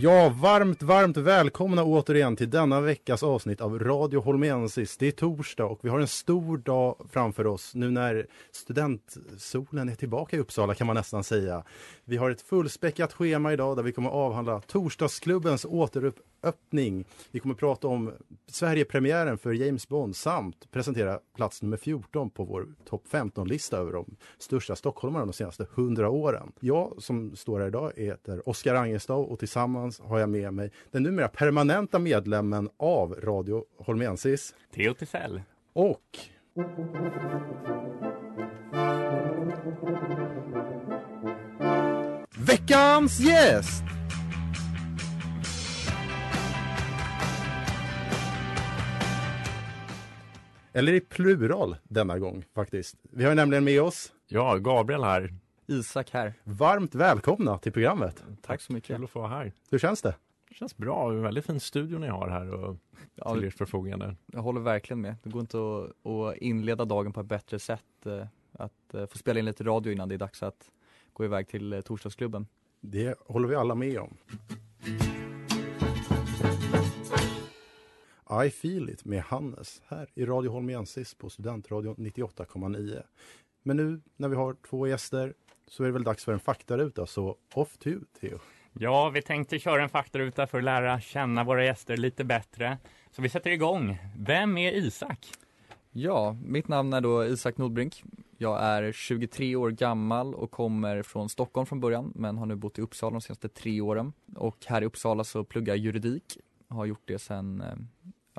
Ja, varmt, varmt välkomna återigen till denna veckas avsnitt av Radio Holmensis. Det är torsdag och vi har en stor dag framför oss nu när studentsolen är tillbaka i Uppsala kan man nästan säga. Vi har ett fullspäckat schema idag där vi kommer avhandla Torsdagsklubbens återupp återöppning. Vi kommer prata om Sverigepremiären för James Bond samt presentera plats nummer 14 på vår topp 15-lista över de största stockholmarna de senaste 100 åren. Jag som står här idag heter Oskar Angestav och tillsammans har jag med mig den numera permanenta medlemmen av Radio Holmensis Theo Tisell. och veckans gäst! Eller i plural denna gång faktiskt. Vi har nämligen med oss Ja, Gabriel här. Isak här. varmt välkomna till programmet. Tack så mycket. Kul att få vara här. Hur känns det? Det känns bra. En väldigt fin studio ni har här och Ja, till ert förfogande. jag håller verkligen med. Det går inte att, att inleda dagen på ett bättre sätt. eh, Att eh, få spela in lite radio innan det är dags att gå iväg till eh, torsdagsklubben. Det håller vi alla med om. I feel it med Hannes här i Radio Holmensis på Studentradion 98,9. Men nu när vi har två gäster så är det väl dags för en faktaruta, så off to you, Theo. Ja, vi tänkte köra en faktaruta för att lära känna våra gäster lite bättre. Så vi sätter igång. Vem är Isak? Ja, mitt namn är då Isak Nordbrink. Jag är 23 år gammal och kommer från Stockholm från början men har nu bott i Uppsala de senaste tre åren. Och här i Uppsala så pluggar jag juridik. Har gjort det sedan, eh,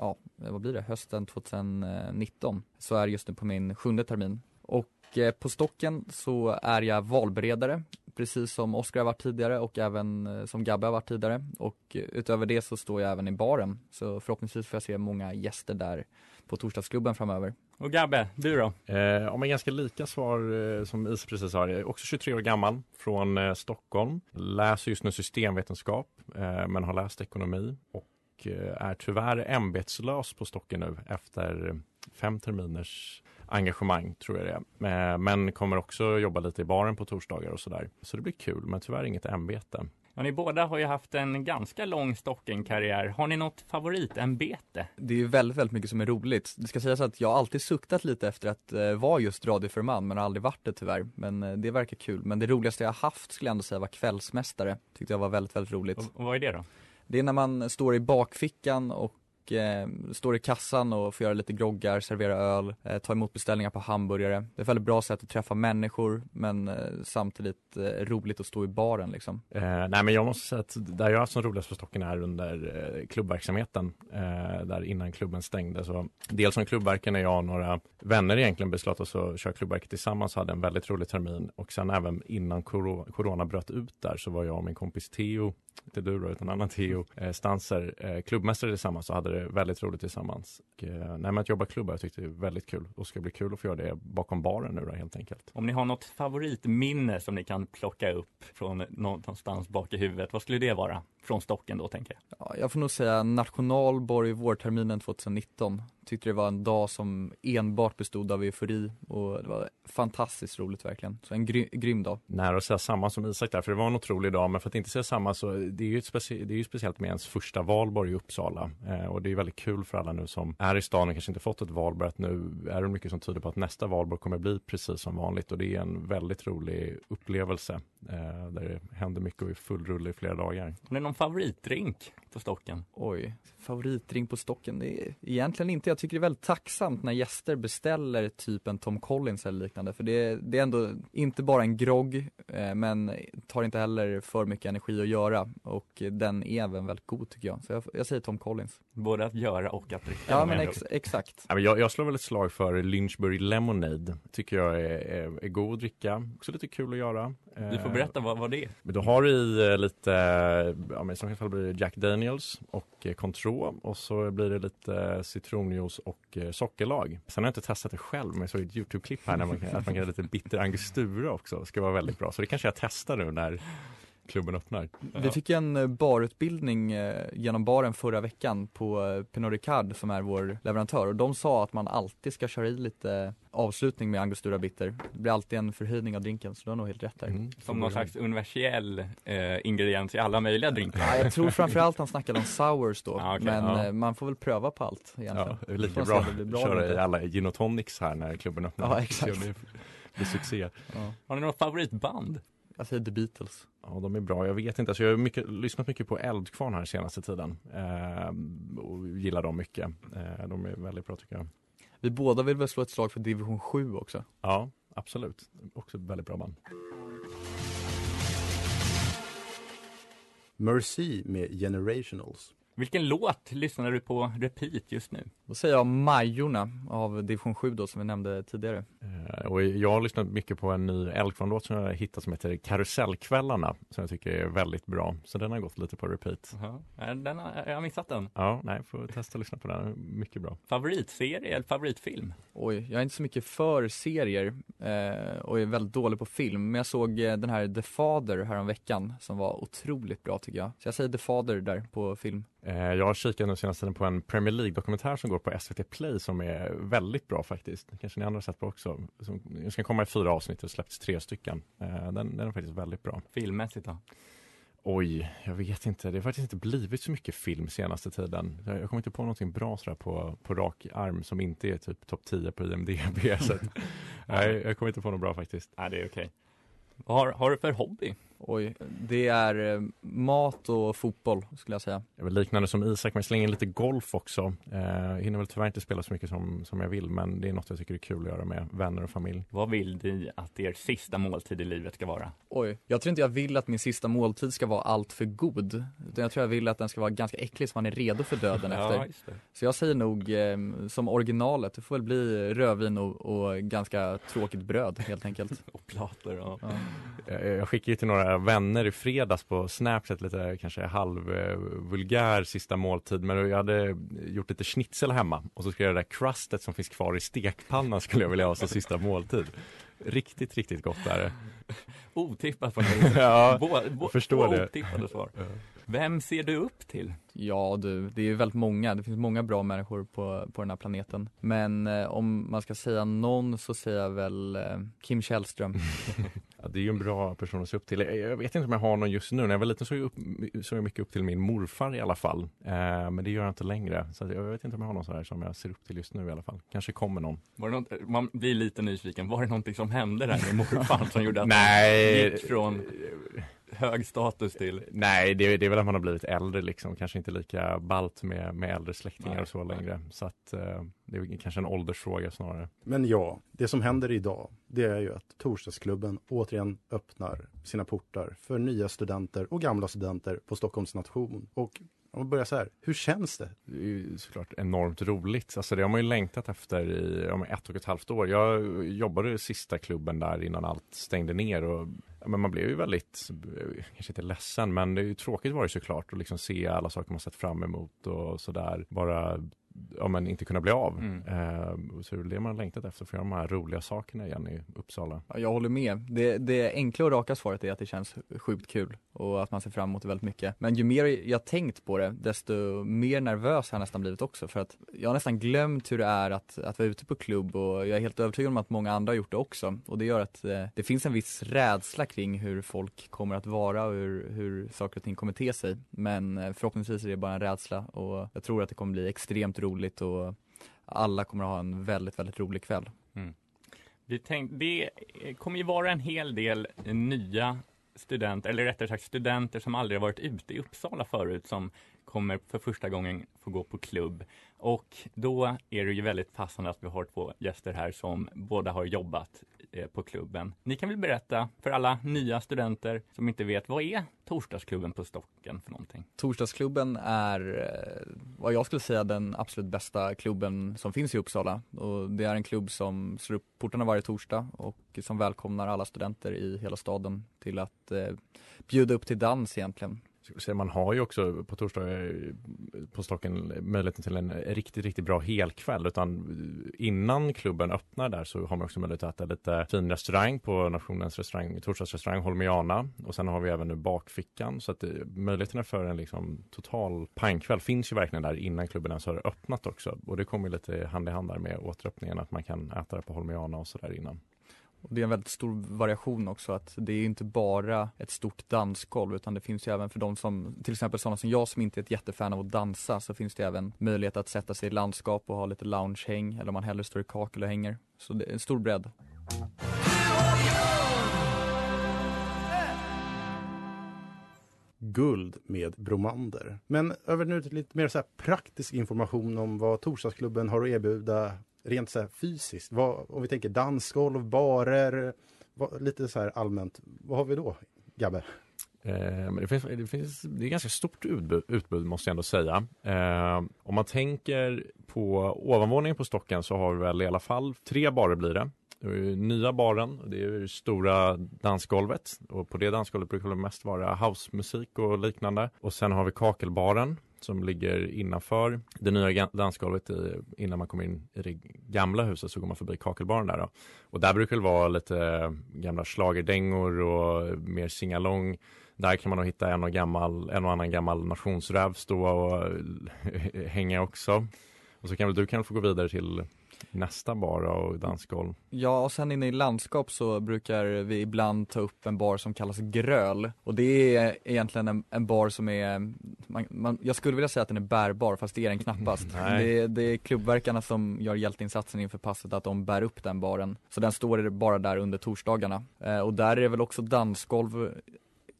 ja, vad blir det, hösten 2019. Så är just nu på min sjunde termin. Och eh, på Stocken så är jag valberedare precis som Oskar har varit tidigare och även eh, som Gabbe har varit tidigare. Och eh, utöver det så står jag även i baren. Så förhoppningsvis får jag se många gäster där på torsdagsklubben framöver. Och Gabbe, du då? Eh, ja, men ganska lika svar eh, som Is precis sa. Jag är också 23 år gammal från eh, Stockholm. Läser just nu systemvetenskap eh, men har läst ekonomi och eh, är tyvärr ämbetslös på Stocken nu efter fem terminers engagemang tror jag det är. Eh, Men kommer också jobba lite i baren på torsdagar och sådär. Så det blir kul men tyvärr inget ämbete. Ja, ni båda har ju haft en ganska lång Stocken-karriär. Har ni något favoritämbete? Det är ju väldigt, väldigt mycket som är roligt. Det ska sägas att jag har alltid suktat lite efter att eh, vara just radioförman men har aldrig varit det tyvärr. Men eh, det verkar kul. Men det roligaste jag haft skulle jag ändå säga var kvällsmästare. Tyckte jag var väldigt, väldigt roligt. Och, och vad är det då? Det är när man står i bakfickan och eh, står i kassan och får göra lite groggar, servera öl, eh, ta emot beställningar på hamburgare. Det är ett väldigt bra sätt att träffa människor men eh, samtidigt eh, roligt att stå i baren liksom. Eh, nej men jag måste säga att där jag har haft som roligast på Stocken är under eh, klubbverksamheten. Eh, där innan klubben stängde. Så dels som klubbverken när jag och några vänner egentligen beslöt oss att köra klubbverket tillsammans hade en väldigt rolig termin. Och sen även innan coro- corona bröt ut där så var jag och min kompis Theo inte du då, utan annan Theo eh, Stanser, eh, klubbmästare tillsammans och hade det väldigt roligt tillsammans. Och, eh, nej, men att jobba klubbar jag tyckte det var väldigt kul och ska bli kul att få göra det bakom baren nu då helt enkelt. Om ni har något favoritminne som ni kan plocka upp från någonstans bak i huvudet, vad skulle det vara? Från Stocken då, tänker jag. Ja, jag får nog säga nationalborg vårterminen 2019. Tyckte det var en dag som enbart bestod av eufori och det var fantastiskt roligt verkligen. Så en gry grym dag. Nära att säga samma som Isak där, för det var en otrolig dag, men för att inte säga samma så det är ju, ett specie- det är ju speciellt med ens första valborg i Uppsala eh, och det är väldigt kul för alla nu som är i stan och kanske inte fått ett valborg att nu är det mycket som tyder på att nästa valborg kommer bli precis som vanligt och det är en väldigt rolig upplevelse eh, där det händer mycket och är full rulle i flera dagar. En någon favoritdrink på stocken? Oj, favoritdrink på stocken? Det är egentligen inte. Jag tycker det är väldigt tacksamt när gäster beställer typ en Tom Collins eller liknande. För det, det är ändå inte bara en grogg, eh, men tar inte heller för mycket energi att göra. Och den är även väldigt god tycker jag. Så jag, jag säger Tom Collins. Både att göra och att dricka? Ja, men ex, exakt. Jag, jag slår väl ett slag för Lynchburg Lemonade. Tycker jag är, är, är god att dricka. Också lite kul att göra. Du får berätta vad, vad det är. Men då har du i eh, lite, ja men i så fall blir det Jack Daniels och eh, Contro och så blir det lite eh, citronjuice och eh, sockerlag. Sen har jag inte testat det själv men jag såg ett Youtube-klipp här när man kan, att man kan göra lite bitter angostura också. Det ska vara väldigt bra. Så det kanske jag testar nu när klubben öppnar. Vi fick en eh, barutbildning eh, genom baren förra veckan på eh, Pernod Ricard som är vår leverantör och de sa att man alltid ska köra i lite avslutning med Angostura Bitter. Det blir alltid en förhöjning av drinken så du har nog helt rätt där. Mm. Som någon slags universell eh, ingrediens i alla möjliga drinkar. Ja, jag tror framförallt han snackade om sours då, Ja, okej, men ja. man får väl pröva på allt Ja, egentligen. det är lika bra att köra i alla gin och tonics här när klubben öppnar. Ja, exakt. Det blir succé. Ja. Har ni något favoritband? Jag säger The Beatles. Ja, de är bra. Jag vet inte. Alltså, jag har mycket, lyssnat mycket på Eldkvarn här senaste tiden. Eh, och gillar dem mycket. Eh, de är väldigt bra tycker jag. Vi båda vill väl slå ett slag för division 7 också? Ja, absolut. Också ett väldigt bra band. Mercy med Generationals. Vilken låt lyssnar du på repeat just nu? Då säger jag Majorna av division 7 då som vi nämnde tidigare. Eh, och jag har lyssnat mycket på en ny Eldkvarn-låt som jag hittat som heter Karusellkvällarna. Som jag tycker är väldigt bra. Så den har gått lite på repeat. Ja, Den har, jag har missat den. Ja, nej, får testa att lyssna på den. Mycket bra. Favoritserie eller favoritfilm? Oj, jag är inte så mycket för serier eh, och är väldigt dålig på film. Men jag såg eh, den här The Father häromveckan som var otroligt bra tycker jag. Så jag säger The Father där på film. Eh, Jag har kikat nu senaste tiden på en Premier League-dokumentär som går på SVT Play som är väldigt bra faktiskt. Kanske ni andra har sett på också. Som, det ska komma i fyra avsnitt och släppts tre stycken. Eh, Den, den är faktiskt väldigt bra. Filmmässigt då? Oj, jag vet inte. Det har faktiskt inte blivit så mycket film senaste tiden. Jag jag kommer inte på någonting bra sådär på, på rak arm som inte är typ topp 10 på IMDB. så nej, jag kommer inte på något bra faktiskt. Nej, det är okej. Vad har, har du för hobby? Oj, det är eh, mat och fotboll skulle jag säga. Jag är väl liknande som Isak, men jag slänger in lite golf också. Eh, hinner väl tyvärr inte spela så mycket som, som jag vill, men det är något jag tycker är kul att göra med vänner och familj. Vad vill ni att er sista måltid i livet ska vara? Oj, jag tror inte jag vill att min sista måltid ska vara allt för god. Utan jag tror jag vill att den ska vara ganska äcklig så man är redo för döden Ja, efter. just det. Så jag säger nog eh, som originalet, det får väl bli rödvin och, och ganska tråkigt bröd helt enkelt. Och plator och... Ja. Eh, Jag skickade ju till några vänner i fredags på Snapchat lite kanske halv eh, sista måltid men jag hade gjort lite schnitzel hemma och så skulle jag göra det där crustet som finns kvar i stekpannan skulle jag vilja ha som sista måltid. Riktigt, riktigt gott är det. Otippat mig. Ja, jag förstår två det. otippade svar. Vem ser du upp till? Ja du, det är ju väldigt många, det finns många bra människor på, på den här planeten. Men eh, om man ska säga någon så säger jag väl eh, Kim Källström. Ja, det är ju en bra person att se upp till. Jag jag vet inte om jag har någon just nu. När jag var liten såg jag, upp, såg jag mycket upp till min morfar i alla fall. Eh, men det gör jag inte längre. Så jag vet inte om jag har någon sån här som jag ser upp till just nu i alla fall. Kanske kommer någon. Var det något, man blir lite nyfiken, var det någonting som hände där med morfar som gjorde att Nej. gick från hög status till Nej, det, är- det är väl att man har blivit äldre liksom. Kanske inte lika balt med, med äldre släktingar Nej, och så nej. längre. Så att eh, det är kanske en åldersfråga snarare. Men ja, det som händer idag, det är ju att Torsdagsklubben återigen öppnar sina portar för nya studenter och gamla studenter på Stockholms nation. Och om vi börjar så här, hur känns det? Det är ju såklart enormt roligt. Alltså det har man ju längtat efter i men ett och ett halvt år. Jag jobbade i sista klubben där innan allt stängde ner och men man blev ju väldigt, kanske inte ledsen, men det är ju tråkigt var det såklart att liksom se alla saker man sett fram emot och sådär. Bara ja, men inte kunna bli av. Mm. Eh, så det är det man längtat efter, för att göra de här roliga sakerna igen i Uppsala. Ja, jag håller med. Det, det enkla och raka svaret är att det känns sjukt kul och att man ser fram emot det väldigt mycket. Men ju mer jag tänkt på det, desto mer nervös har jag nästan blivit också för att jag har nästan glömt hur det är att, att vara ute på klubb och jag är helt övertygad om att många andra har gjort det också. Och det gör att eh, det finns en viss rädsla kring hur folk kommer att vara och hur, hur saker och ting kommer te sig. Men eh, förhoppningsvis är det bara en rädsla och jag tror att det kommer bli extremt roligt och alla kommer att ha en väldigt, väldigt rolig kväll. Mm. Vi tänkte, det kommer ju vara en hel del nya studenter, eller rättare sagt studenter som aldrig varit ute i Uppsala förut som kommer för första gången få gå på klubb. Och då är det ju väldigt passande att vi har två gäster här som båda har jobbat Eh, på klubben. Ni kan väl berätta för alla nya studenter som inte vet, vad är Torsdagsklubben på Stocken för någonting? Torsdagsklubben är eh, vad jag skulle säga den absolut bästa klubben som finns i Uppsala och det är en klubb som slår upp portarna varje torsdag och som välkomnar alla studenter i hela staden till att eh, bjuda upp till dans egentligen. Man har ju också på torsdagar eh, på Stocken möjligheten till en riktigt, riktigt bra helkväll. Utan eh, innan klubben öppnar där så har man också möjlighet att äta lite fin restaurang på Nationens restaurang, torsdagsrestaurang Holmiana. Och sen har vi även nu bakfickan. Så att det, möjligheterna för en liksom total pangkväll finns ju verkligen där innan klubben ens har öppnat också. Och det kommer lite hand i hand där med återöppningen att man kan äta det på Holmiana och så där innan. Och det är en väldigt stor variation också att det är inte bara ett stort dansgolv utan det finns ju även för de som, till exempel sådana som jag som inte är ett jättefan av att dansa så finns det även möjlighet att sätta sig i landskap och ha lite loungehäng eller om man hellre står i kakel och hänger. Så det är en stor bredd. Guld med Bromander. Men över nu till lite mer så här praktisk information om vad Torsdagsklubben har att erbjuda rent så här fysiskt. Vad, om vi tänker dansgolv, barer, vad, lite så här allmänt. Vad har vi då, Gabbe? Eh, men det, finns, det, finns, det är ganska stort utbud, utbud måste jag ändå säga. Eh, om man tänker på ovanvåningen på Stocken så har vi väl i alla fall tre barer blir det. Nya baren, det är det stora dansgolvet och på det dansgolvet brukar det mest vara housemusik och liknande. Och sen har vi kakelbaren som ligger innanför det nya dansgolvet i, innan man kommer in i det gamla huset så går man förbi kakelbaren där. Då. Och där brukar det vara lite eh, gamla slagerdängor och mer singalong. Där kan man nog hitta en och, gammal, en och annan gammal nationsräv stå och eh, hänga också. Och så kan väl du kanske få gå vidare till nästa bar och dansgolv. Ja, och sen inne i landskap så brukar vi ibland ta upp en bar som kallas Gröl. Och det är egentligen en, en bar som är, man, man, jag skulle vilja säga att den är bärbar, fast det är den knappast. det, det, är klubbverkarna som gör hjälteinsatsen inför passet, att de bär upp den baren. Så den står bara där under torsdagarna. Eh, och där är det väl också dansgolv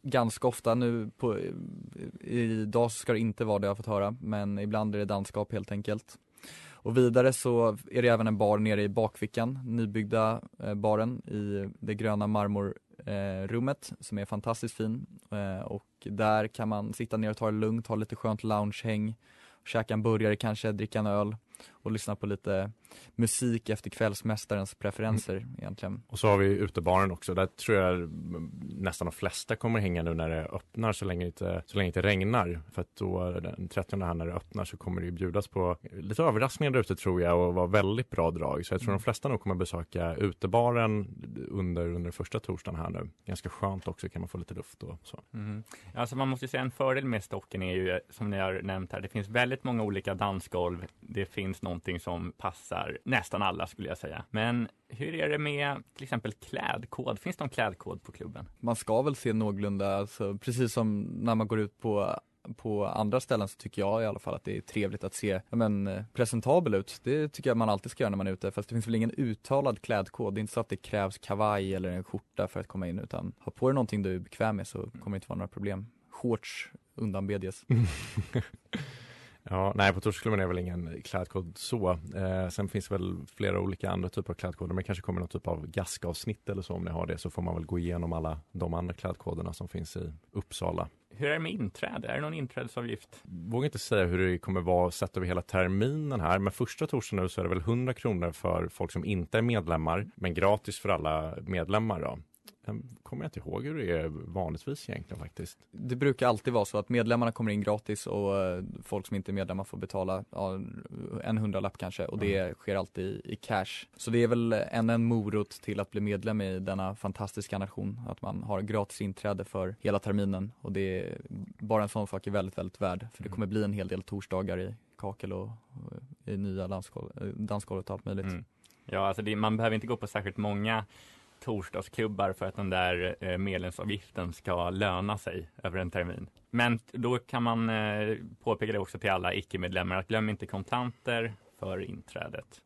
ganska ofta nu på, idag ska det inte vara det jag har fått höra, men ibland är det dansskap helt enkelt. Och vidare så är det även en bar nere i bakfickan, nybyggda eh, baren i det gröna marmorrummet eh, som är fantastiskt fin. Eh, och där kan man sitta ner och ta det lugnt, ha lite skönt loungehäng, käka en burgare kanske, dricka en öl och lyssna på lite musik efter kvällsmästarens preferenser mm. egentligen. Och så har vi utebaren också. Där tror jag nästan de flesta kommer hänga nu när det öppnar så länge det inte, så länge det inte regnar. För att då den 30 här när det öppnar så kommer det ju bjudas på lite överraskningar där ute tror jag och vara väldigt bra drag. Så jag tror mm. de flesta nog kommer besöka utebaren under, under första torsdagen här nu. Ganska skönt också kan man få lite luft och så. Mm. Alltså man måste säga en fördel med Stocken är ju som ni har nämnt här. Det finns väldigt många olika dansgolv. Det finns någonting som passar nästan alla skulle jag säga. Men hur är det med till exempel klädkod? Finns det någon klädkod på klubben? Man ska väl se någorlunda, alltså, precis som när man går ut på på andra ställen så tycker jag i alla fall att det är trevligt att se men, eh, presentabel ut. Det tycker jag man alltid ska göra när man är ute. Fast det finns väl ingen uttalad klädkod. Det är inte så att det krävs kavaj eller en skjorta för att komma in utan ha på dig någonting du är bekväm med så kommer det inte vara några problem. Shorts undanbedjes. Ja, nej på Torsklubben är väl ingen klädkod så. Eh, sen finns det väl flera olika andra typer av klädkoder, men kanske kommer någon typ av gaskavsnitt eller så om ni har det, så får man väl gå igenom alla de andra klädkoderna som finns i Uppsala. Hur är det med inträde? Är det någon inträdesavgift? Vågar inte säga hur det kommer vara sett över hela terminen här, men första torsdagen nu så är det väl 100 kronor för folk som inte är medlemmar, men gratis för alla medlemmar då. Sen kommer jag inte ihåg hur det är vanligtvis egentligen faktiskt. Det brukar alltid vara så att medlemmarna kommer in gratis och uh, folk som inte är medlemmar får betala ja, en hundralapp kanske och det mm. sker alltid i, i cash. Så det är väl ännu en morot till att bli medlem i denna fantastiska nation, att man har gratis inträde för hela terminen och det är bara en sån sak är väldigt, väldigt värd för det mm. kommer bli en hel del torsdagar i kakel och, och i nya dansgolvet och allt möjligt. Mm. Ja, alltså det, man behöver inte gå på särskilt många torsdagsklubbar för att den där eh, medlemsavgiften ska löna sig över en termin. Men då kan man eh, påpeka det också till alla icke-medlemmar att glöm inte kontanter för inträdet.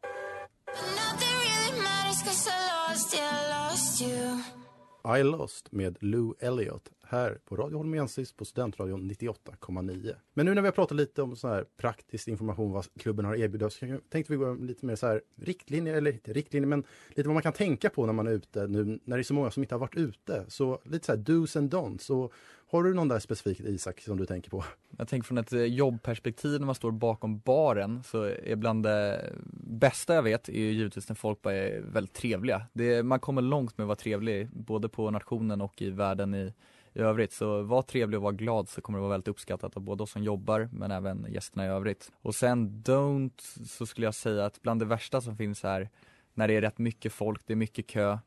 I Lost i Lost med Lou Elliott här på Radio Holmensis på Studentradion 98,9. Men nu när vi har pratat lite om så här praktisk information vad klubben har erbjudit oss, tänkte vi gå lite mer så här riktlinjer, eller inte riktlinjer, men lite vad man kan tänka på när man är ute nu när det är så många som inte har varit ute. Så lite så här dos and don'ts. Och har du någon där specifikt Isak som du tänker på? Jag tänker från ett eh, jobbperspektiv när man står bakom baren så är bland det bästa jag vet är ju givetvis när folk bara är väldigt trevliga. Det, man kommer långt med att vara trevlig både på nationen och i världen i, i övrigt. Så var trevlig och var glad så kommer det vara väldigt uppskattat av både oss som jobbar men även gästerna i övrigt. Och sen don't så skulle jag säga att bland det värsta som finns här när det är rätt mycket folk, det är mycket kö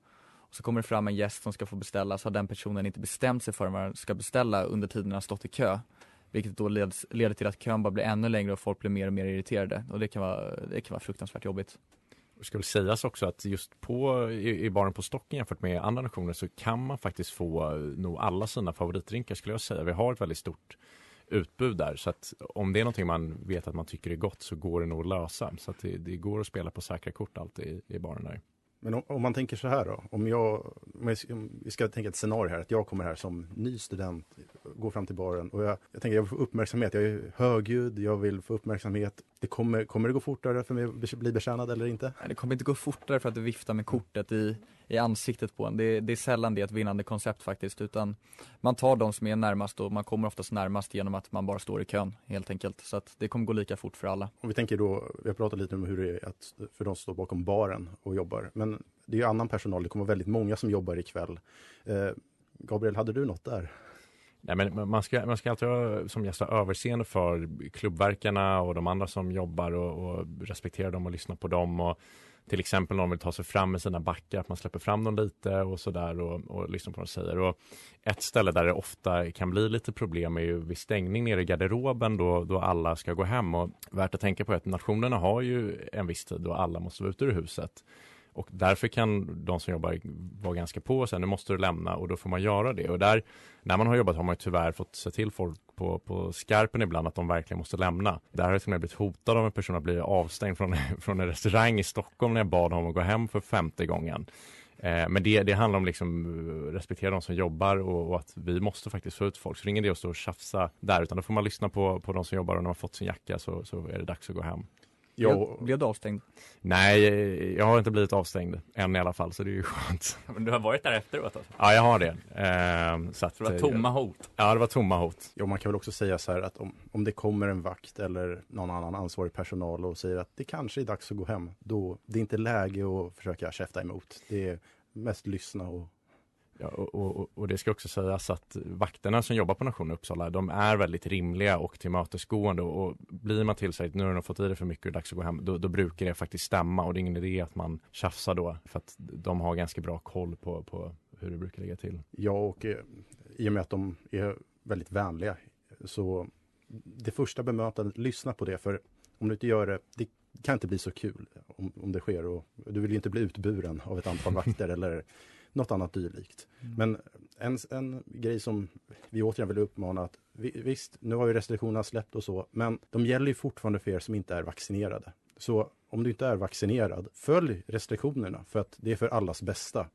och så kommer det fram en gäst som ska få beställa så har den personen inte bestämt sig för vad den ska beställa under tiden den har stått i kö. Vilket då leds, leder till att kön bara blir ännu längre och folk blir mer och mer irriterade och det kan vara, det kan vara fruktansvärt jobbigt. Det ska väl sägas också att just på, i, i baren på Stocken jämfört med andra nationer så kan man faktiskt få eh, nog alla sina favoritdrinkar skulle jag säga. Vi har ett väldigt stort utbud där så att om det är någonting man vet att man tycker är gott så går det nog att lösa. Så att det, det går att spela på säkra kort alltid i, i baren där. Men om, om, man tänker så här då, om jag, om vi ska tänka ett scenario här, att jag kommer här som ny student, går fram till baren och jag, jag tänker jag vill få uppmärksamhet, jag är högljudd, jag vill få uppmärksamhet. Det kommer, kommer det gå fortare för mig att bli betjänad eller inte? Nej, det kommer inte gå fortare för att du viftar med kortet i, i ansiktet på en. Det, det, är sällan det är ett vinnande koncept faktiskt, utan man tar de som är närmast och man kommer oftast närmast genom att man bara står i kön helt enkelt. Så att det kommer gå lika fort för alla. Om vi tänker då, vi har pratat lite om hur det är att, för de som står bakom baren och jobbar, men det är ju annan personal, det kommer väldigt många som jobbar ikväll. Eh, Gabriel, hade du något där? Nej, men man, ska, man ska alltid ha, som gäst ha överseende för klubbverkarna och de andra som jobbar och, och respektera dem och lyssna på dem. Och till exempel någon vill ta sig fram med sina backar, att man släpper fram dem lite och sådär och, och lyssnar på vad de säger. Och ett ställe där det ofta kan bli lite problem är ju vid stängning nere i garderoben då, då alla ska gå hem. Och värt att tänka på är att nationerna har ju en viss tid då alla måste vara ute ur huset. Och därför kan de som jobbar vara ganska på och säga nu måste du lämna och då får man göra det. Och där, när man har jobbat har man tyvärr fått se till folk på, på skarpen ibland att de verkligen måste lämna. Där har jag till och med blivit hotad av en person att bli avstängd från, från en restaurang i Stockholm när jag bad honom att gå hem för femte gången. Eh, men det, det handlar om liksom eh, respektera de som jobbar och, och, att vi måste faktiskt få ut folk. Så det är ingen idé att stå och tjafsa där utan då får man lyssna på, på de som jobbar och när man fått sin jacka så, så är det dags att gå hem. Jag... Blev du avstängd? Nej, jag har inte blivit avstängd än i alla fall, så det är ju skönt. Men du har varit där efteråt alltså? Ja, jag har det. Ehm, så, att, så det var tomma hot? Ja, det var tomma hot. Jo, man kan väl också säga så här att om, om det kommer en vakt eller någon annan ansvarig personal och säger att det kanske är dags att gå hem, då det är inte läge att försöka käfta emot. Det är mest lyssna och Ja, och, och, och, det ska också sägas att vakterna som jobbar på Nationen Uppsala, de är väldigt rimliga och tillmötesgående. Och blir man till sig att nu har de fått i det för mycket och det är dags att gå hem, då, då, brukar det faktiskt stämma. Och det är ingen idé att man tjafsar då för att de har ganska bra koll på, på hur det brukar ligga till. Ja, och eh, i och med att de är väldigt vänliga så det första bemötandet, lyssna på det för om du inte gör det, det kan inte bli så kul om, om det sker. Och du vill ju inte bli utburen av ett antal vakter eller något annat dylikt. Mm. Men en, en grej som vi återigen vill uppmana att visst, nu har ju restriktionerna släppt och så, men de gäller ju fortfarande för er som inte är vaccinerade. Så om du inte är vaccinerad, följ restriktionerna för att det är för allas bästa.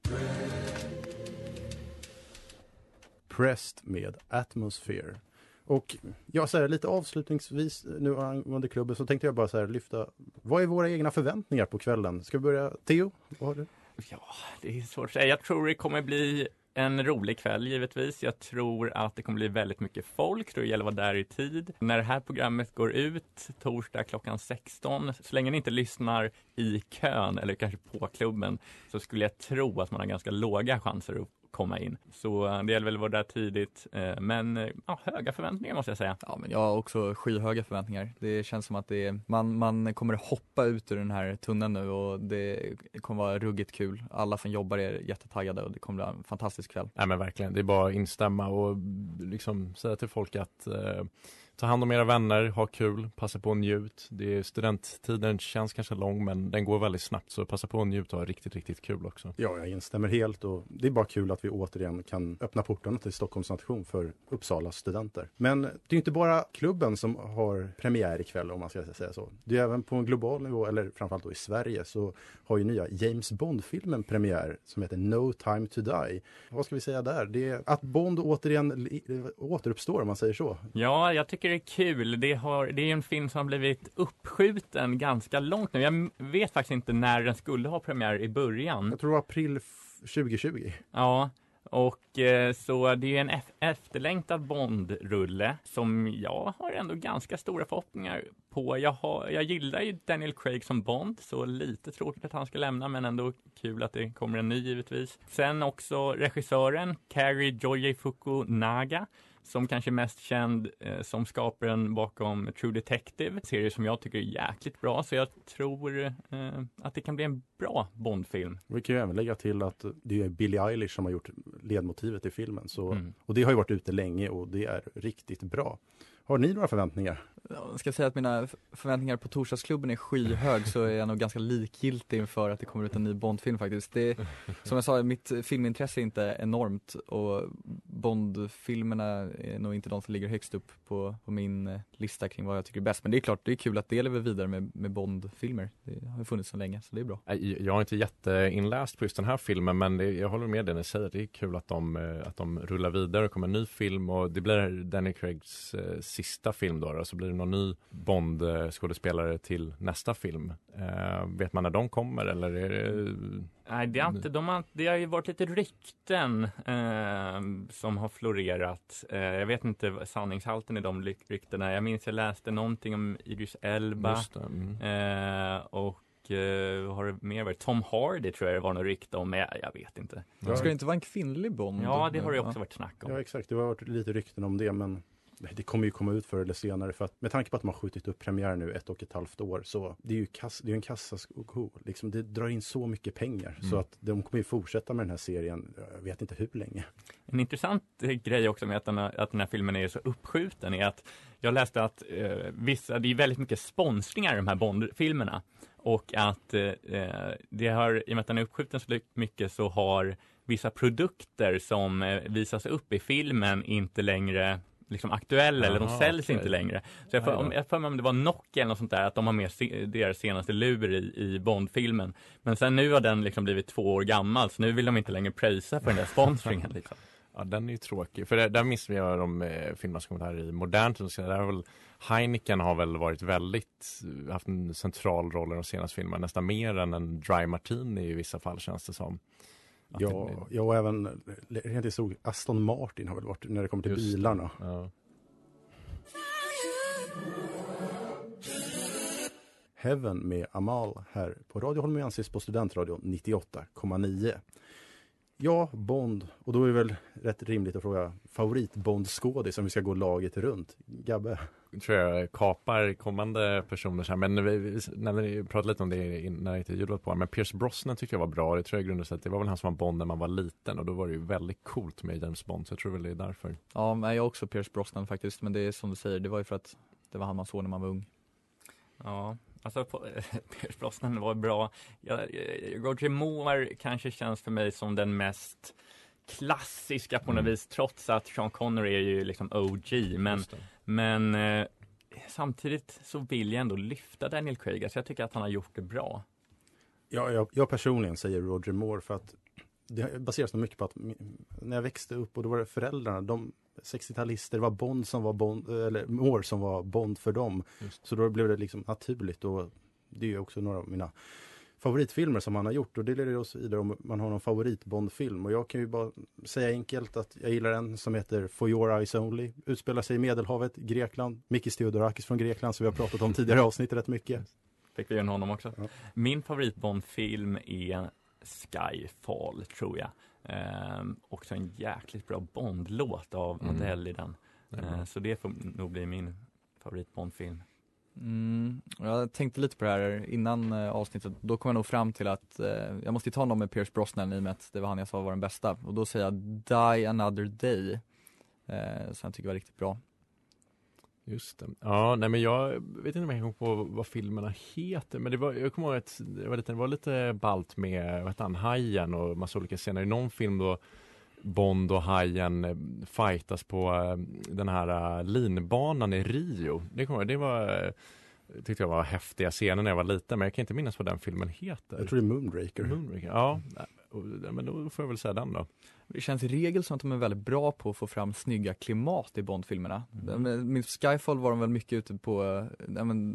Pressed med Atmosphere. Och ja, så här, lite avslutningsvis nu angående klubben så tänkte jag bara så här lyfta, vad är våra egna förväntningar på kvällen? Ska vi börja? Theo, vad har du? Ja, det är svårt att säga. Jag tror det kommer bli en rolig kväll givetvis. Jag tror att det kommer bli väldigt mycket folk. Jag tror det gäller att vara där i tid. När det här programmet går ut torsdag klockan 16, så länge ni inte lyssnar i kön eller kanske på klubben, så skulle jag tro att man har ganska låga chanser att komma in. Så eh, det gäller väl att vara där tidigt. Eh, men eh, ja, höga förväntningar måste jag säga. Ja, men jag har också skyhöga förväntningar. Det känns som att det är, man, man kommer hoppa ut ur den här tunneln nu och det kommer vara ruggigt kul. Alla som jobbar är jättetaggade och det kommer bli en fantastisk kväll. Nej men verkligen, det är bara att instämma och liksom säga till folk att eh, ta hand om era vänner, ha kul, passa på att njut. Det är studenttiden känns kanske lång men den går väldigt snabbt så passa på att njuta och ha riktigt, riktigt kul också. Ja, jag instämmer helt och det är bara kul att vi återigen kan öppna portarna till Stockholms nation för Uppsalas studenter. Men det är inte bara klubben som har premiär ikväll om man ska säga så. Det är även på en global nivå, eller framförallt då i Sverige, så har ju nya James Bond-filmen premiär som heter No time to die. Vad ska vi säga där? Det är att Bond återigen återuppstår om man säger så. Ja, jag tycker det är kul. Det, har, det är en film som har blivit uppskjuten ganska långt nu. Jag vet faktiskt inte när den skulle ha premiär i början. Jag tror april f- 2020. Ja, och eh, så det är en ef- efterlängtad Bond-rulle som jag har ändå ganska stora förhoppningar på. Jag, har, jag gillar ju Daniel Craig som Bond, så lite tråkigt att han ska lämna, men ändå kul att det kommer en ny givetvis. Sen också regissören Cary Joye Fukunaga som kanske mest känd eh, som skaparen bakom True Detective, serie som jag tycker är jäkligt bra, så jag tror eh, att det kan bli en bra Bond-film. Vi kan ju även lägga till att det är Billie Eilish som har gjort ledmotivet i filmen. Så, Mm. Och det har ju varit ute länge och det är riktigt bra. Har ni några förväntningar? Jag ska säga att mina förväntningar på torsdagsklubben är skyhög så är jag nog ganska likgiltig inför att det kommer ut en ny Bondfilm faktiskt. Det, som jag sa, mitt filmintresse är inte enormt och Bondfilmerna är nog inte de som ligger högst upp på, på min eh, lista kring vad jag tycker är bäst. Men det är klart, det är kul att det lever vidare med, med Bondfilmer. Det har ju funnits så länge, så det är bra. Nej, Jag är inte jätteinläst på just den här filmen men det, jag håller med det ni säger. Det är kul att de, eh, att de rullar vidare och kommer en ny film och det blir Danny Craigs eh, sista film då, då så blir det någon ny Bond-skådespelare till nästa film. Eh, vet man när de kommer eller är det Nej, det har, inte, de har, det har ju varit lite rykten eh, som har florerat. Eh, jag vet inte vad sanningshalten i de ryktena. Jag minns jag läste någonting om Idris Elba Just det, mm. eh, och eh, vad har det mer varit? Tom Hardy tror jag det var något rykte om, men jag, jag vet inte. Ska det inte vara en kvinnlig Bond? Ja, det har det också varit snack om. Ja exakt, det har varit lite rykten om det men det kommer ju komma ut förr eller senare för att med tanke på att de har skjutit upp premiär nu ett och ett halvt år så det är ju kass, det är en kassasko. Liksom, det drar in så mycket pengar så Mm. att de kommer ju fortsätta med den här serien, jag vet inte hur länge. En intressant eh, grej också med att den, här, att den här filmen är så uppskjuten är att jag läste att eh, vissa, det är väldigt mycket sponsringar i de här Bond-filmerna och att eh, det har, i och med att den är uppskjuten så mycket så har vissa produkter som eh, visas upp i filmen inte längre liksom aktuella eller de säljs okej. inte längre. Så jag får, om, jag får mig om det var Nokia eller något sånt där, att de har med se, deras senaste lur i, i Bond-filmen. Men sen nu har den liksom blivit två år gammal, så nu vill de inte längre pröjsa för den där sponsringen. Liksom. Ja, den är ju tråkig. För där, där vi ju de eh, filmerna som kommit här i modern tid. Så Där har väl Heineken har väl varit väldigt, haft en central roll i de senaste filmerna. Nästan mer än en dry martini i vissa fall känns det som. Ja, det- ja och även rent historiskt, Aston Martin har väl varit när det kommer till Just bilarna. Ja. Heaven med Amal här på Radio Holmiensis på Studentradion 98,9. Ja, Bond. Och då är det väl rätt rimligt att fråga favorit-Bond-skådis om vi ska gå laget runt. Gabbe? Tror jag kapar kommande personer så här. Men vi, vi, när vi pratade lite om det när intervjun var på. Men Pierce Brosnan tycker jag var bra. Det tror jag grundade sig att det var väl han som var Bond när man var liten. Och då var det ju väldigt coolt med James Bond. Så jag tror väl det är därför. Ja, men jag har också Pierce Brosnan faktiskt, men det är som du säger, det var ju för att det var han man såg när man var ung. Ja, alltså på, Pierce Brosnan var bra. Ja, eh, Roger Moore kanske känns för mig som den mest klassiska på något Mm. vis, trots att Sean Connery är ju liksom OG. Men, Just det. Men eh, samtidigt så vill jag ändå lyfta Daniel Craig, alltså jag tycker att han har gjort det bra. Ja, jag, jag personligen säger Roger Moore för att det baseras nog mycket på att när jag växte upp och då var det föräldrarna, de 60-talister, det var Bond som var Bond, eller Moore som var Bond för dem. Just. Så då blev det liksom naturligt och det är också några av mina favoritfilmer som han har gjort och det leder oss vidare om man har någon favorit Bond-film och jag kan ju bara säga enkelt att jag gillar en som heter For Your Eyes Only, utspelar sig i Medelhavet, Grekland, Mikis Theodorakis från Grekland som vi har pratat om tidigare avsnitt rätt mycket. Fick vi in honom också. Ja. Min favorit Bond-film är Skyfall, tror jag. Ehm, också en jäkligt bra Bond-låt av Mm. Adele i den. Det är bra. Ehm, så det får nog bli min favorit Bond-film. Mm, jag tänkte lite på det här innan eh, avsnittet, då kom jag nog fram till att eh, jag måste ju ta någon med Pierce Brosnan i och med att det var han jag sa var den bästa. Och då säger jag Die Another Day, eh, som jag tycker var riktigt bra. Just det. Ja, nej men jag vet inte om jag kommer på vad filmerna heter, men det var, jag kommer ihåg att det var lite, det var lite balt med, vad heter han, Hajen och massa olika scener. I någon film då Bond och Hajen eh, fightas på eh, den här eh, linbanan i Rio. Det, kommer, jag- det var tyckte jag var häftiga scener när jag var liten, men jag kan inte minnas vad den filmen heter. Jag tror det är Moonraker. Moonraker, ja. Men då får jag väl säga den då. Det känns i regel som att de är väldigt bra på att få fram snygga klimat i Bondfilmerna. Mm. Minns Skyfall var de väl mycket ute på,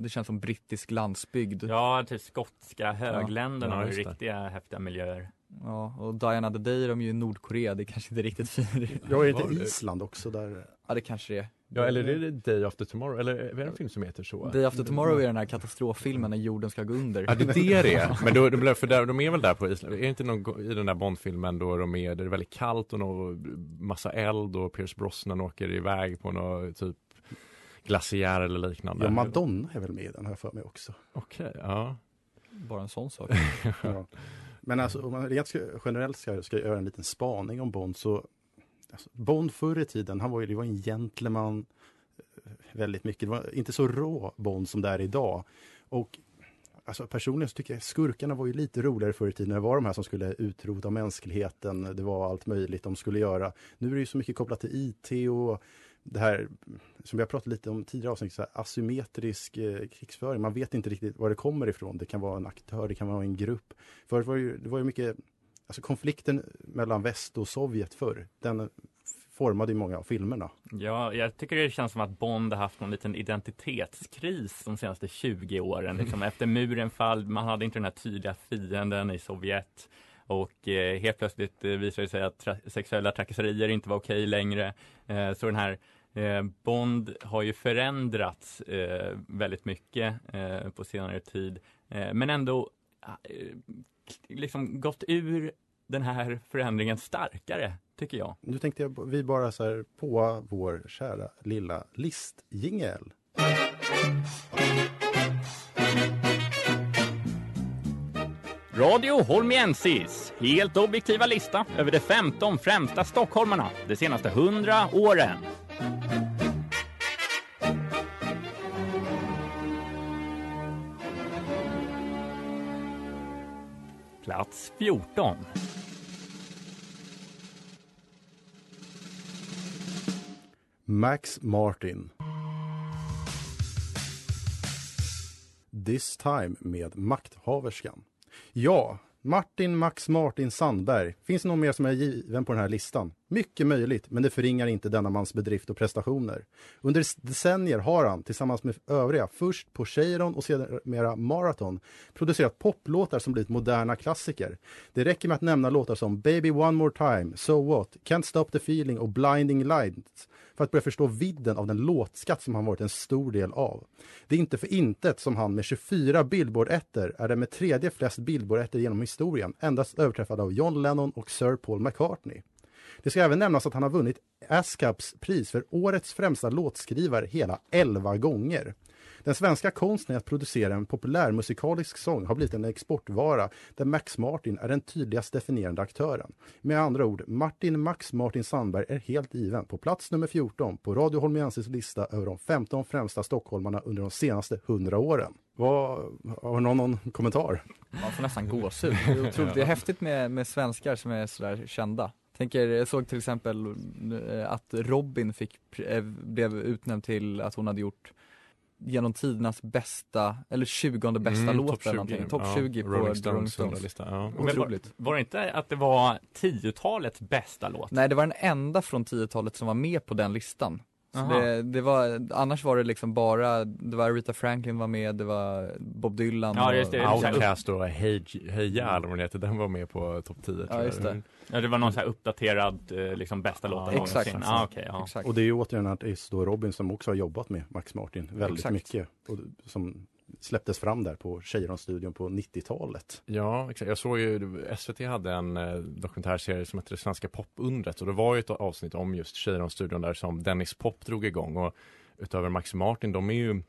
det känns som brittisk landsbygd. Ja, typ skotska högländerna Ja, har ju riktiga häftiga miljöer. Ja, och Diana the Day är de ju i Nordkorea, det är kanske inte riktigt fint. Ja, är inte Island också där? Ja, det kanske det är. Ja, eller är det Day After Tomorrow? Eller är det en film som heter så? Day After Tomorrow är den här katastroffilmen när jorden ska gå under. Ja, det är det det är. Men då, de, för där, de är väl där på Island? Är det inte någon, i den där Bondfilmen då de är, där det är väldigt kallt och någon massa eld och Pierce Brosnan åker iväg på någon typ glaciär eller liknande? Ja, Madonna är väl med i den, jag för mig också. Okej, ja. Bara en sån sak. ja. Men alltså, om man rent generellt ska, ska göra en liten spaning om Bond så alltså, Bond förr i tiden, han var ju det var en gentleman eh, väldigt mycket. Det var inte så rå Bond som det är idag. Och alltså, personligen så tycker jag skurkarna var ju lite roligare förr i tiden. Det var de här som skulle utrota mänskligheten. Det var allt möjligt de skulle göra. Nu är det ju så mycket kopplat till IT och det här som vi har pratat lite om tidigare avsnitt, så här, asymmetrisk eh, krigsföring. Man vet inte riktigt var det kommer ifrån. Det kan vara en aktör, det kan vara en grupp. Förut var det ju, det var ju mycket, alltså konflikten mellan väst och Sovjet förr, den formade ju många av filmerna. Ja, jag tycker det känns som att Bond har haft någon liten identitetskris de senaste 20 åren. Liksom efter muren fall, man hade inte den här tydliga fienden i Sovjet. Och eh, helt plötsligt eh, visade det sig att tra- sexuella trakasserier inte var okej längre. Eh, så den här eh, Bond har ju förändrats eh, väldigt mycket eh, på senare tid. Eh, men ändå eh, liksom gått ur den här förändringen starkare, tycker jag. Nu tänkte jag vi bara så här på vår kära lilla listjingel. Radio Holmiensis, helt objektiva lista över de 15 främsta stockholmarna de senaste 100 åren. Plats 14. Max Martin. This time med Makthaverskan. Ja, Martin Max Martin Sandberg. Finns det någon mer som är given på den här listan? Mycket möjligt, men det förringar inte denna mans bedrift och prestationer. Under decennier har han, tillsammans med övriga, först på Cheiron och sedermera Marathon, producerat poplåtar som blivit moderna klassiker. Det räcker med att nämna låtar som Baby One More Time, So What, Can't Stop The Feeling och Blinding Lights för att börja förstå vidden av den låtskatt som han varit en stor del av. Det är inte för intet som han med 24 Billboard-ettor är den med tredje flest Billboard-ettor genom historien, endast överträffad av John Lennon och Sir Paul McCartney. Det ska även nämnas att han har vunnit ASCAPs pris för årets främsta låtskrivare hela 11 gånger. Den svenska konsten att producera en populärmusikalisk sång har blivit en exportvara där Max Martin är den tydligast definierande aktören. Med andra ord, Martin Max Martin Sandberg är helt given på plats nummer 14 på Radio Holmiensis lista över de 15 främsta stockholmarna under de senaste 100 åren. Vad, har någon någon kommentar? Man får nästan gåshud. Det är otroligt. Det är häftigt med, med svenskar som är sådär kända. Tänker, jag såg till exempel eh, att Robin fick, eh, blev utnämnd till att hon hade gjort genom tidernas bästa, eller 20 bästa Mm, låt eller någonting. 20, Topp ja. 20 på Rolling Stones Stones. 100-lista, ja. Men var, Otroligt. var det inte att det var 10-talets bästa låt? Nej, det var den enda från 10-talet som var med på den listan. Det, det var, annars var det liksom bara, det var Rita Franklin var med, det var Bob Dylan Ja, och, just det. Outcast och Hey, hey Ja, eller vad den heter, den var med på topp 10 tror Ja, just det. Ja, det var någon så här uppdaterad, eh, liksom bästa låten exakt. någonsin. Ah, okej, ja. Exakt. Och det är ju återigen en artist då Robin som också har jobbat med Max Martin väldigt Exakt. mycket. Och som släpptes fram där på Cheiron-studion på 90-talet. Ja, exakt. Jag såg ju, SVT hade en eh, dokumentärserie som hette Det svenska popundret och det var ju ett avsnitt om just Cheiron-studion där som Dennis Pop drog igång och utöver Max Martin, de är ju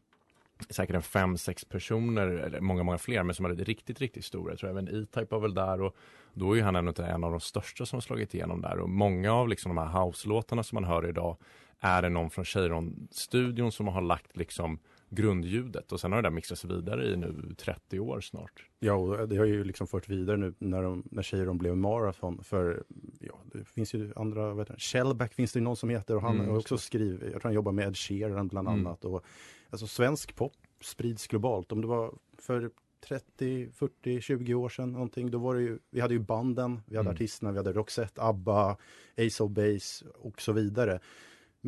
säkert en fem, sex personer, eller många, många fler, men som är riktigt, riktigt stora. Jag tror även E-Type var väl där och då är ju han en av, en av de största som har slagit igenom där och många av liksom de här house-låtarna som man hör idag är det någon från Cheiron-studion som har lagt liksom grundljudet och sen har det där mixats vidare i nu 30 år snart. Ja, och det har ju liksom fört vidare nu när, de, när Cheiron blev Marathon. För ja, det finns ju andra, vad heter det, Shellback finns det någon som heter och han Mm, har också skrivit, jag tror han jobbar med Ed Sheeran bland Mm. annat. Och, alltså svensk pop sprids globalt. Om det var för 30, 40, 20 år sedan någonting, då var det ju, vi hade ju banden, vi hade Mm. artisterna, vi hade Roxette, ABBA, Ace of Base och så vidare.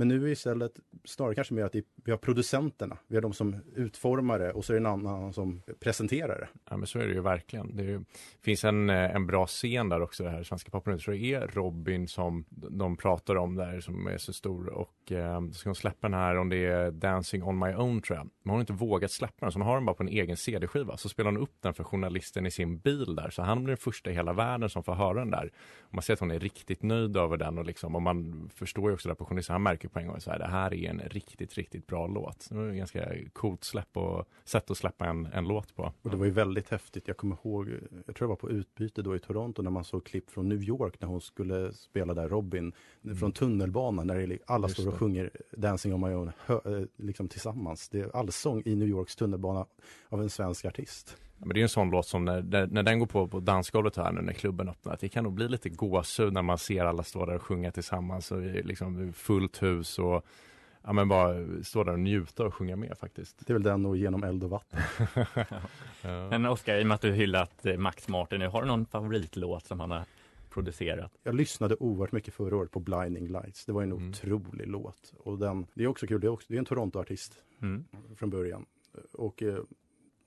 Men nu är istället snarare kanske mer att vi har producenterna, vi har de som utformar det och så är det en annan som presenterar det. Ja men så är det ju verkligen. Det ju, finns en, eh, en bra scen där också, det här svenska popen. Jag tror det är Robin som de pratar om där som är så stor och eh, så ska hon släppa den här om det är Dancing on my own tror jag. Men hon har inte vågat släppa den så hon har den bara på en egen CD-skiva. Så spelar hon upp den för journalisten i sin bil där så han blir den första i hela världen som får höra den där. Och man ser att hon är riktigt nöjd över den och liksom och man förstår ju också där på journalisten, han märker på en gång så här det här är en riktigt, riktigt bra låt. Det var ju ganska coolt släpp och sätt att släppa en, en låt på. Och det var ju väldigt häftigt. Jag kommer ihåg, jag tror jag var på utbyte då i Toronto när man såg klipp från New York när hon skulle spela där Robin från tunnelbanan när det, alla Mm. Just står och det. sjunger Dancing on my own hö, eh, liksom tillsammans. Det är allsång i New Yorks tunnelbana av en svensk artist. Men det är en sån låt som när, när, när den går på på dansgolvet här nu när klubben öppnar, det kan nog bli lite gåshud när man ser alla stå där och sjunga tillsammans och liksom fullt hus och ja, men bara stå där och njuta och sjunga med faktiskt. Det är väl den och Genom eld och vatten. Ja. Men Oskar, i och med att du hyllat eh, Max Martin nu, har du någon favoritlåt som han har producerat? Jag lyssnade oerhört mycket förra året på Blinding Lights. Det var en Mm. otrolig låt. Och den, det är också kul, det är, också, det är en Toronto-artist Mm. från början. Och eh,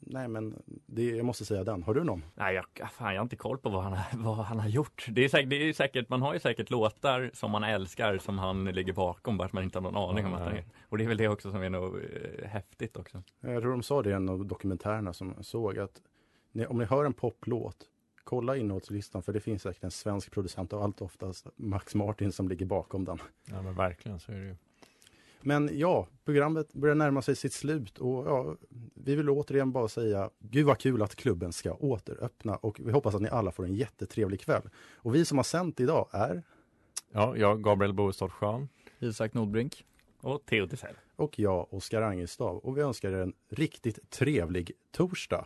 nej men, det, jag måste säga den. Har du någon? Nej, jag, fan, jag har inte koll på vad han, har- vad han har gjort. Det är, säkert, det är säkert, man har ju säkert låtar som man älskar som han ligger bakom, bara att man inte har någon aning om Ja, att han är. Och det är väl det också som är nog eh, häftigt också. Jag tror de sa det i en av dokumentärerna som jag såg att ni, om ni hör en poplåt, kolla innehållslistan för det finns säkert en svensk producent och allt oftast Max Martin som ligger bakom den. ja men verkligen så är det ju. Men ja, programmet börjar närma sig sitt slut och ja, vi vill återigen bara säga Gud vad kul att klubben ska återöppna och vi hoppas att ni alla får en jättetrevlig kväll. Och vi som har sänt idag är Ja, jag Gabriel Boestad Schön. Isak Nordbrink. Och Theo Tisell. och jag, Oskar Angestav och vi önskar er en riktigt trevlig torsdag.